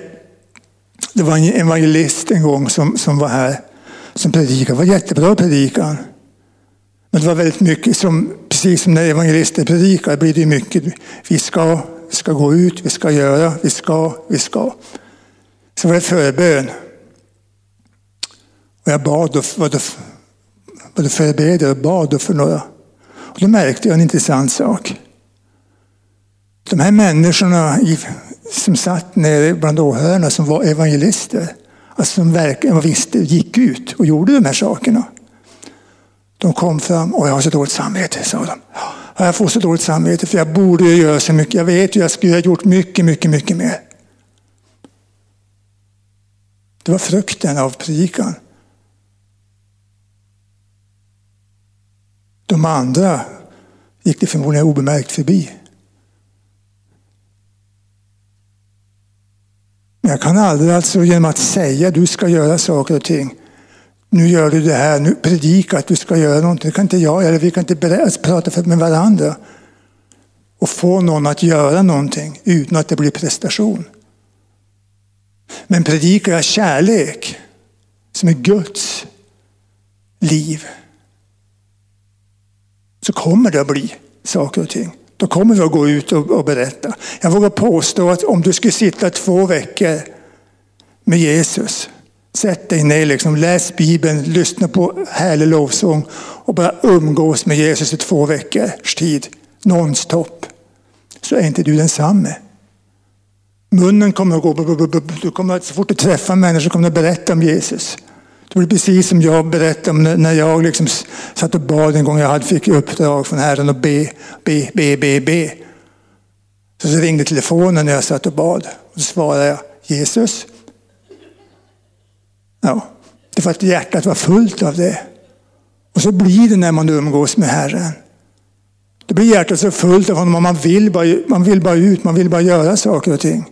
det var en evangelist en gång som, som var här, som predikade. Det var jättebra predikan. Men det var väldigt mycket som, precis som när evangelister predikar, blir det mycket. Vi ska, vi ska gå ut, vi ska göra, vi ska, vi ska. Så var det förbön. Och jag bad och både, förberedde och bad för några. Och då märkte jag en intressant sak. De här människorna som satt nere bland åhörarna som var evangelister, alltså som verkligen visste, gick ut och gjorde de här sakerna. De kom fram och jag har så dåligt samvete, sa de. Jag får så dåligt samvete för jag borde göra så mycket. Jag vet ju, jag skulle ha gjort mycket, mycket, mycket mer. Det var frukten av predikan. De andra gick det förmodligen obemärkt förbi. Men jag kan aldrig alltså genom att säga du ska göra saker och ting nu gör du det här, nu predika att du ska göra någonting. Det kan inte jag göra. Vi kan inte alltså prata med varandra och få någon att göra någonting utan att det blir prestation. Men predikar jag kärlek som är Guds liv så kommer det att bli saker och ting. Då kommer vi att gå ut och, berätta. Jag vågar påstå att om du skulle sitta två veckor med Jesus Sätt dig ner, liksom, läs Bibeln, lyssna på härlig lovsång och bara umgås med Jesus i två veckors tid, nonstop. Så är inte du densamme. Munnen kommer att gå, du kommer, så fort du träffar människor kommer du att berätta om Jesus. Det blir precis som jag berättade om när jag liksom satt och bad en gång. Jag hade fick uppdrag från Herren att be, be, be, be, be. Så, så ringde telefonen när jag satt och bad. Och så svarade jag Jesus, Ja, det var att hjärtat var fullt av det. Och så blir det när man umgås med Herren. Då blir hjärtat så fullt av honom man vill, bara, man vill bara ut, man vill bara göra saker och ting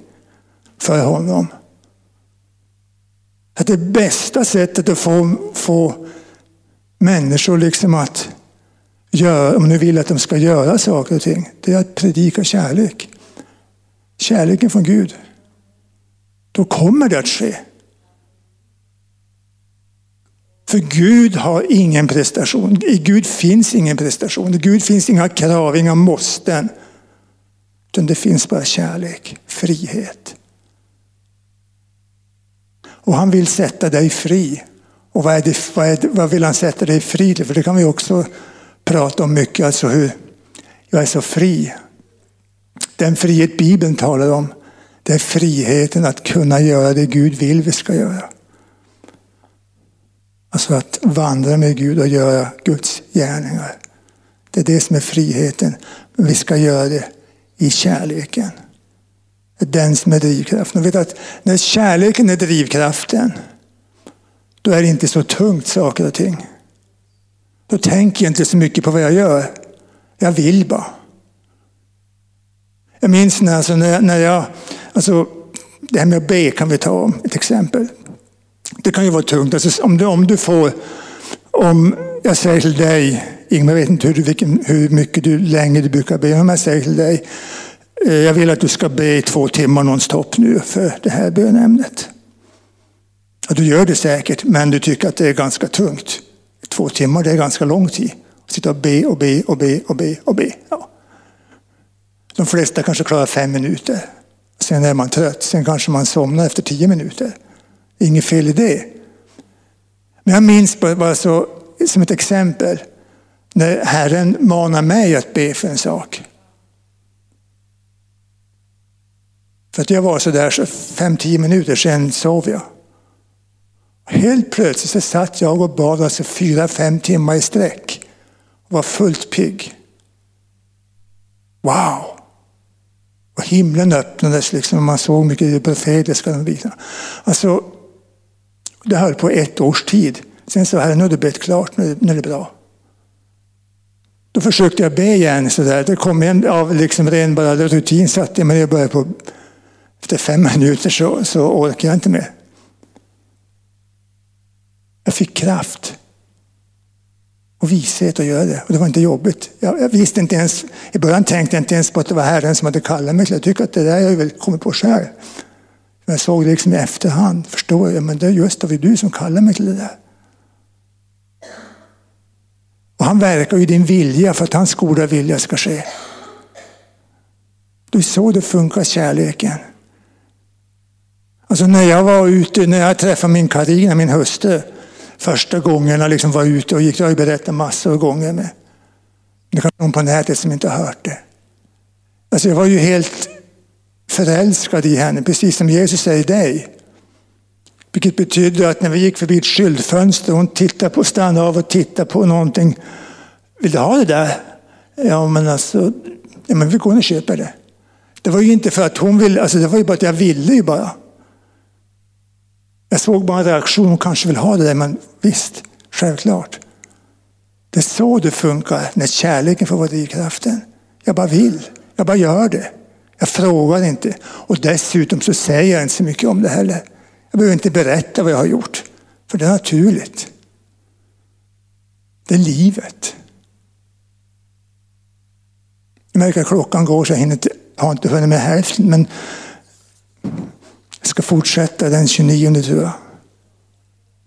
för honom. Att det bästa sättet att få, få människor liksom att göra, om du vill att de ska göra saker och ting, det är att predika kärlek. Kärleken från Gud. Då kommer det att ske. För Gud har ingen prestation. I Gud finns ingen prestation. I Gud finns inga krav, inga måsten. Utan det finns bara kärlek, frihet. Och han vill sätta dig fri. Och vad, är det, vad, är det, vad vill han sätta dig fri till? För det kan vi också prata om mycket. Alltså hur jag är så fri. Den frihet Bibeln talar om, det är friheten att kunna göra det Gud vill vi ska göra. Alltså att vandra med Gud och göra Guds gärningar. Det är det som är friheten. Men vi ska göra det i kärleken. Det är den som är drivkraften. Och vet att när kärleken är drivkraften, då är det inte så tungt saker och ting. Då tänker jag inte så mycket på vad jag gör. Jag vill bara. Jag minns när, alltså, när, när jag, alltså, det här med att be kan vi ta om ett exempel. Det kan ju vara tungt. Alltså, om, du, om du får, om jag säger till dig, Ingmar, jag vet inte hur, vilken, hur mycket du länge du brukar be, om jag säger till dig, Eh, jag vill att du ska be i två timmar nonstop nu för det här bönämnet. Du gör det säkert, men du tycker att det är ganska tungt. Två timmar, det är ganska lång tid. Att sitta och be och be och be och be och be. Ja. De flesta kanske klarar fem minuter. Sen är man trött. Sen kanske man somnar efter tio minuter. Inget fel i det. Men jag minns bara så, som ett exempel när Herren manar mig att be för en sak. För att jag var så där så fem, tio minuter sen sov jag. Helt plötsligt så satt jag och bad alltså fyra, fem timmar i sträck. Och var fullt pigg. Wow! Och himlen öppnades liksom och man såg mycket det profetiska. Alltså, det höll på ett års tid. Sen sa Herren, nu har det bett klart, nu, nu är det bra. Då försökte jag be igen. sådär. Det kom en av liksom ren bara rutin satte jag mig ner och började på. Efter fem minuter så, så orkade jag inte mer. Jag fick kraft och vishet att göra det. Och det var inte jobbigt. Jag, jag, visste inte ens, I början tänkte jag inte ens på att det var Herren som hade kallat mig. Jag tycker att det där har jag väl kommit på själv. Men jag såg det liksom i efterhand. Förstår jag, men det är just det var du som kallade mig till det där. Och han verkar i din vilja för att hans goda vilja ska ske. Det är så det funkar, kärleken. Alltså när jag var ute, när jag träffade min Karina, min hustru, första gången jag liksom var ute och gick, jag har ju berättat massor av gånger med. Det kan någon på nätet som inte har hört det. Alltså jag var ju helt förälskad i henne, precis som Jesus säger dig. Vilket betydde att när vi gick förbi ett skyltfönster och hon tittade på, stannade av och tittade på någonting. Vill du ha det där? Ja, men alltså, ja, men vi går och köper det. Det var ju inte för att hon ville, alltså det var ju bara att jag ville ju bara. Jag såg bara en reaktion, hon kanske vill ha det där, men visst, självklart. Det är så det funkar när kärleken får vara drivkraften. Jag bara vill, jag bara gör det. Jag frågar inte. Och dessutom så säger jag inte så mycket om det heller. Jag behöver inte berätta vad jag har gjort, för det är naturligt. Det är livet. Jag märker att klockan går så jag hinner inte, har inte hunnit med hälften. Men ska fortsätta den 29 tror jag.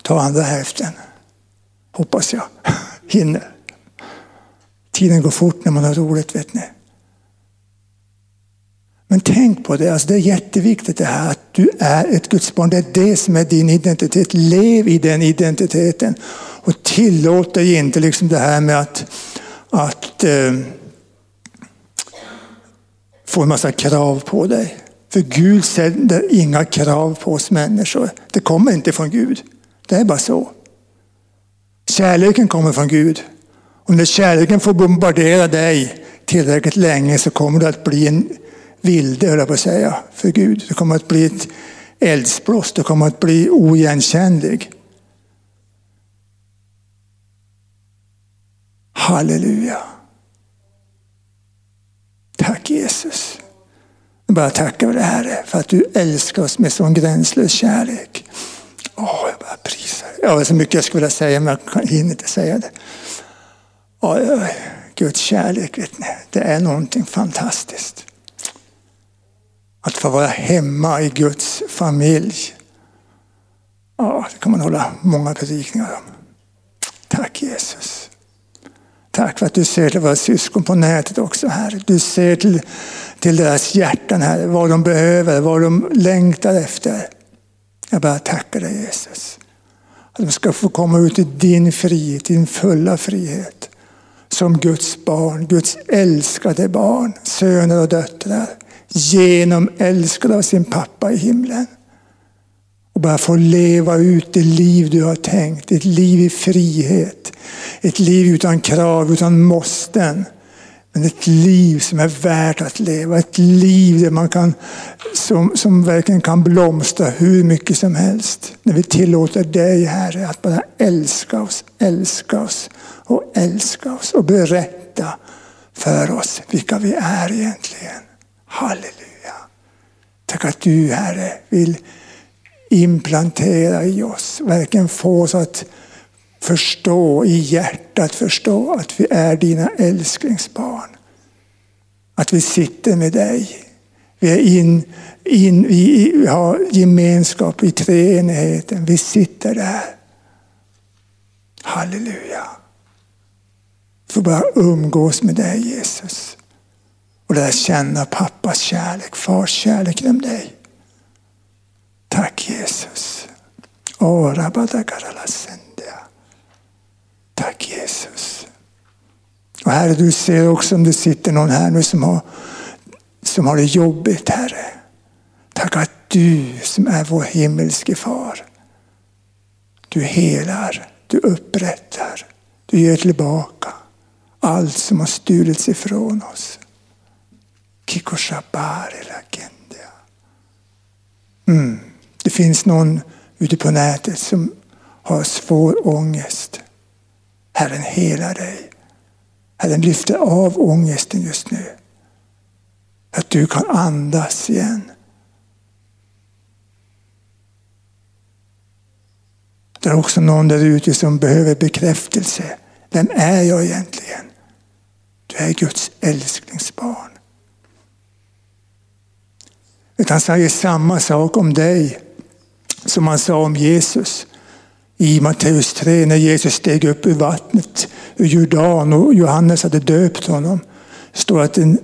Ta andra hälften. Hoppas jag hinner. Tiden går fort när man har roligt vet ni. Men tänk på det, alltså det är jätteviktigt det här att du är ett Guds barn. Det är det som är din identitet. Lev i den identiteten. Och tillåt dig inte liksom det här med att, att eh, få en massa krav på dig. För Gud sänder inga krav på oss människor. Det kommer inte från Gud. Det är bara så. Kärleken kommer från Gud. Och när kärleken får bombardera dig tillräckligt länge så kommer du att bli en vilde, höll jag på att säga, för Gud. Du kommer att bli ett eldsblåst, Du kommer att bli oigenkännlig. Halleluja. Tack Jesus. Jag bara tackar dig Herre, för att du älskar oss med sån gränslös kärlek. Åh, jag bara prisar Jag har så mycket jag skulle vilja säga, men jag hinner inte säga det. Oj, oj, Guds kärlek, vet ni, det är någonting fantastiskt. Att få vara hemma i Guds familj. Ja, det kan man hålla många predikningar om. Tack Jesus. Tack för att du ser till våra syskon på nätet också, Herre. Du ser till, till deras hjärtan, Herre, vad de behöver, vad de längtar efter. Jag bara tackar dig Jesus. Att de ska få komma ut i din frihet, din fulla frihet. Som Guds barn, Guds älskade barn, söner och döttrar. Genom älskade av sin pappa i himlen. Och bara få leva ut det liv du har tänkt. Ett liv i frihet. Ett liv utan krav, utan måsten. Men ett liv som är värt att leva. Ett liv där man kan, som, som verkligen kan blomstra hur mycket som helst. När vi tillåter dig Herre att bara älska oss, älska oss och älska oss. Och berätta för oss vilka vi är egentligen. Halleluja. Tack att du Herre vill implantera i oss. Verkligen få oss att förstå, i hjärtat förstå att vi är dina älsklingsbarn. Att vi sitter med dig. Vi, är in, in, vi har gemenskap i treenigheten. Vi sitter där. Halleluja. Får bara umgås med dig Jesus. Och lära känna pappas kärlek, fars kärlek genom dig. Tack Jesus. Tack Jesus. Och Herre, du ser också om det sitter någon här nu som har, som har det jobbigt, Herre. Tack att du som är vår himmelske far, du helar, du upprättar, du ger tillbaka allt som har stulits ifrån oss. Mm. Det finns någon ute på nätet som har svår ångest. Herren helar dig. Herren lyfter av ångesten just nu. Att du kan andas igen. Det är också någon där ute som behöver bekräftelse. Vem är jag egentligen? Du är Guds älsklingsbarn. Utan säger samma sak om dig som han sa om Jesus i Matteus 3 när Jesus steg upp ur vattnet ur Jordan och Johannes hade döpt honom. Det står att en,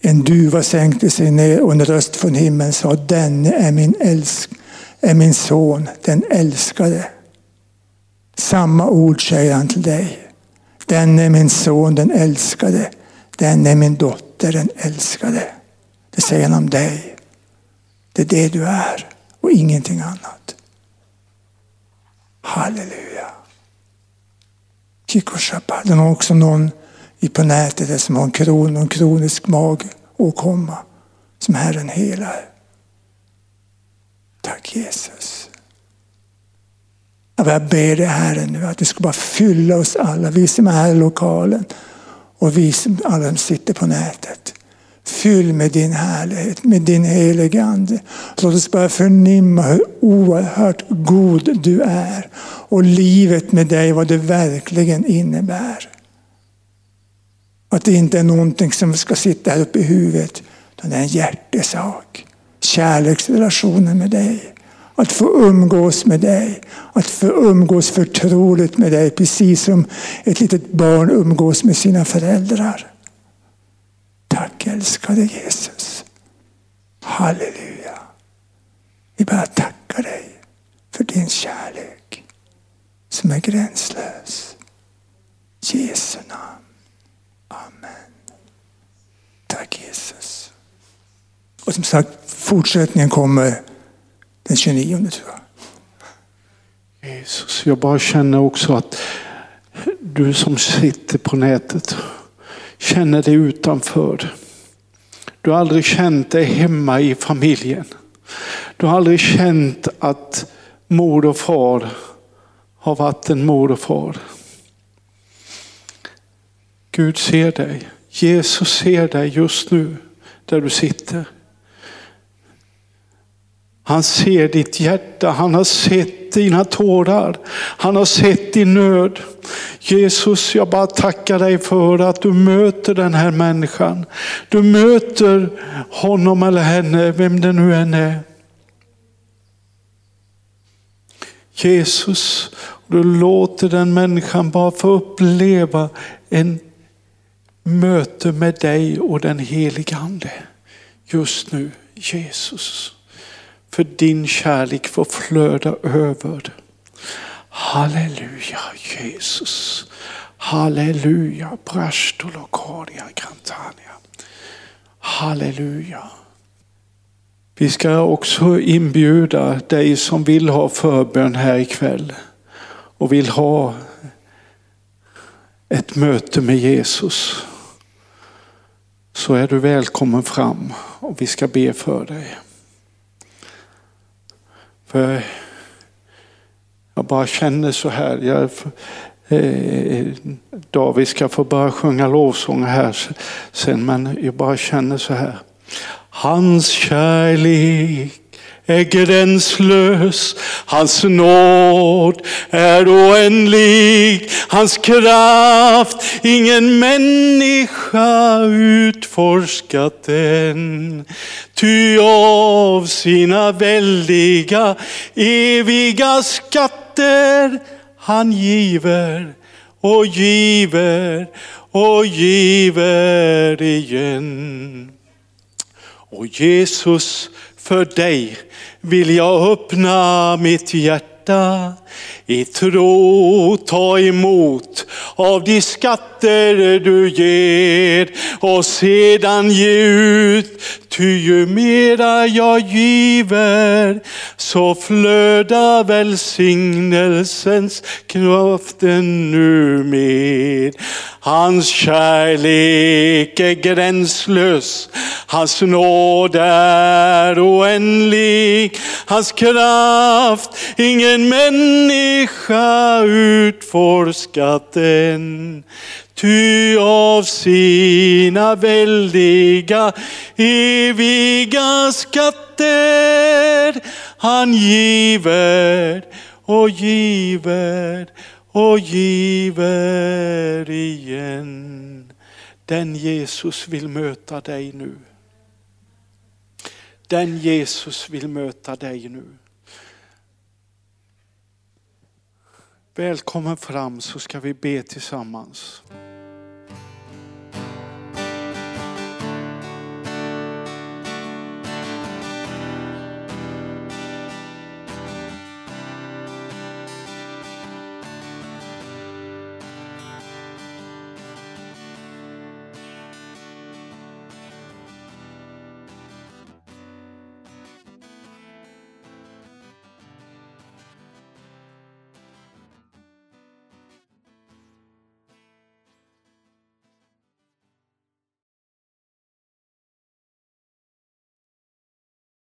en duva sänkte sig ner och en röst från himlen sa denne är min, älsk, är min son, den älskade. Samma ord säger han till dig. Den är min son, den älskade. Den är min dotter, den älskade. Det säger han om dig. Det är det du är och ingenting annat. Halleluja. Kikoshapa. Det är också någon på nätet som har en kron, en kronisk magåkomma som Herren helar. Tack Jesus. Jag ber dig Herre nu att du ska bara fylla oss alla, vi som är här i lokalen och vi som alla som sitter på nätet. Fyll med din härlighet, med din helige Ande. Låt oss bara förnimma hur oerhört god du är. Och livet med dig, vad det verkligen innebär. Att det inte är någonting som ska sitta här uppe i huvudet. Utan det är en hjärtesak. Kärleksrelationen med dig. Att få umgås med dig. Att få umgås förtroligt med dig. Precis som ett litet barn umgås med sina föräldrar. Tack älskade Jesus. Halleluja. Vi bara tackar dig för din kärlek som är gränslös. Jesu namn. Amen. Tack Jesus. Och som sagt, fortsättningen kommer den 29 tror jag. Jesus, jag bara känner också att du som sitter på nätet känner dig utanför. Du har aldrig känt dig hemma i familjen. Du har aldrig känt att mor och far har varit en mor och far. Gud ser dig. Jesus ser dig just nu där du sitter. Han ser ditt hjärta, han har sett dina tårar, han har sett din nöd. Jesus, jag bara tackar dig för att du möter den här människan. Du möter honom eller henne, vem det nu än är. Jesus, du låter den människan bara få uppleva en möte med dig och den helige Ande just nu, Jesus. För din kärlek får flöda över. Halleluja Jesus. Halleluja. Brastolokaria Grantania. Halleluja. Vi ska också inbjuda dig som vill ha förbön här ikväll och vill ha ett möte med Jesus. Så är du välkommen fram och vi ska be för dig. För jag bara känner så här. Jag, eh, David ska få börja sjunga lovsång här sen, men jag bara känner så här. Hans kärlek är gränslös, hans nåd är oändlig, hans kraft ingen människa utforskat än. Ty av sina väldiga eviga skatter han giver och giver och giver igen. Och Jesus, för dig vill jag öppna mitt hjärta. I tro ta emot av de skatter du ger och sedan ge ut. Ty ju mera jag giver så flödar välsignelsens kraften nu mer. Hans kärlek är gränslös, hans nåd är oändlig, hans kraft ingen människa människa utforskat den. Ty av sina väldiga eviga skatter han giver och giver och giver igen. Den Jesus vill möta dig nu. Den Jesus vill möta dig nu. Välkommen fram så ska vi be tillsammans.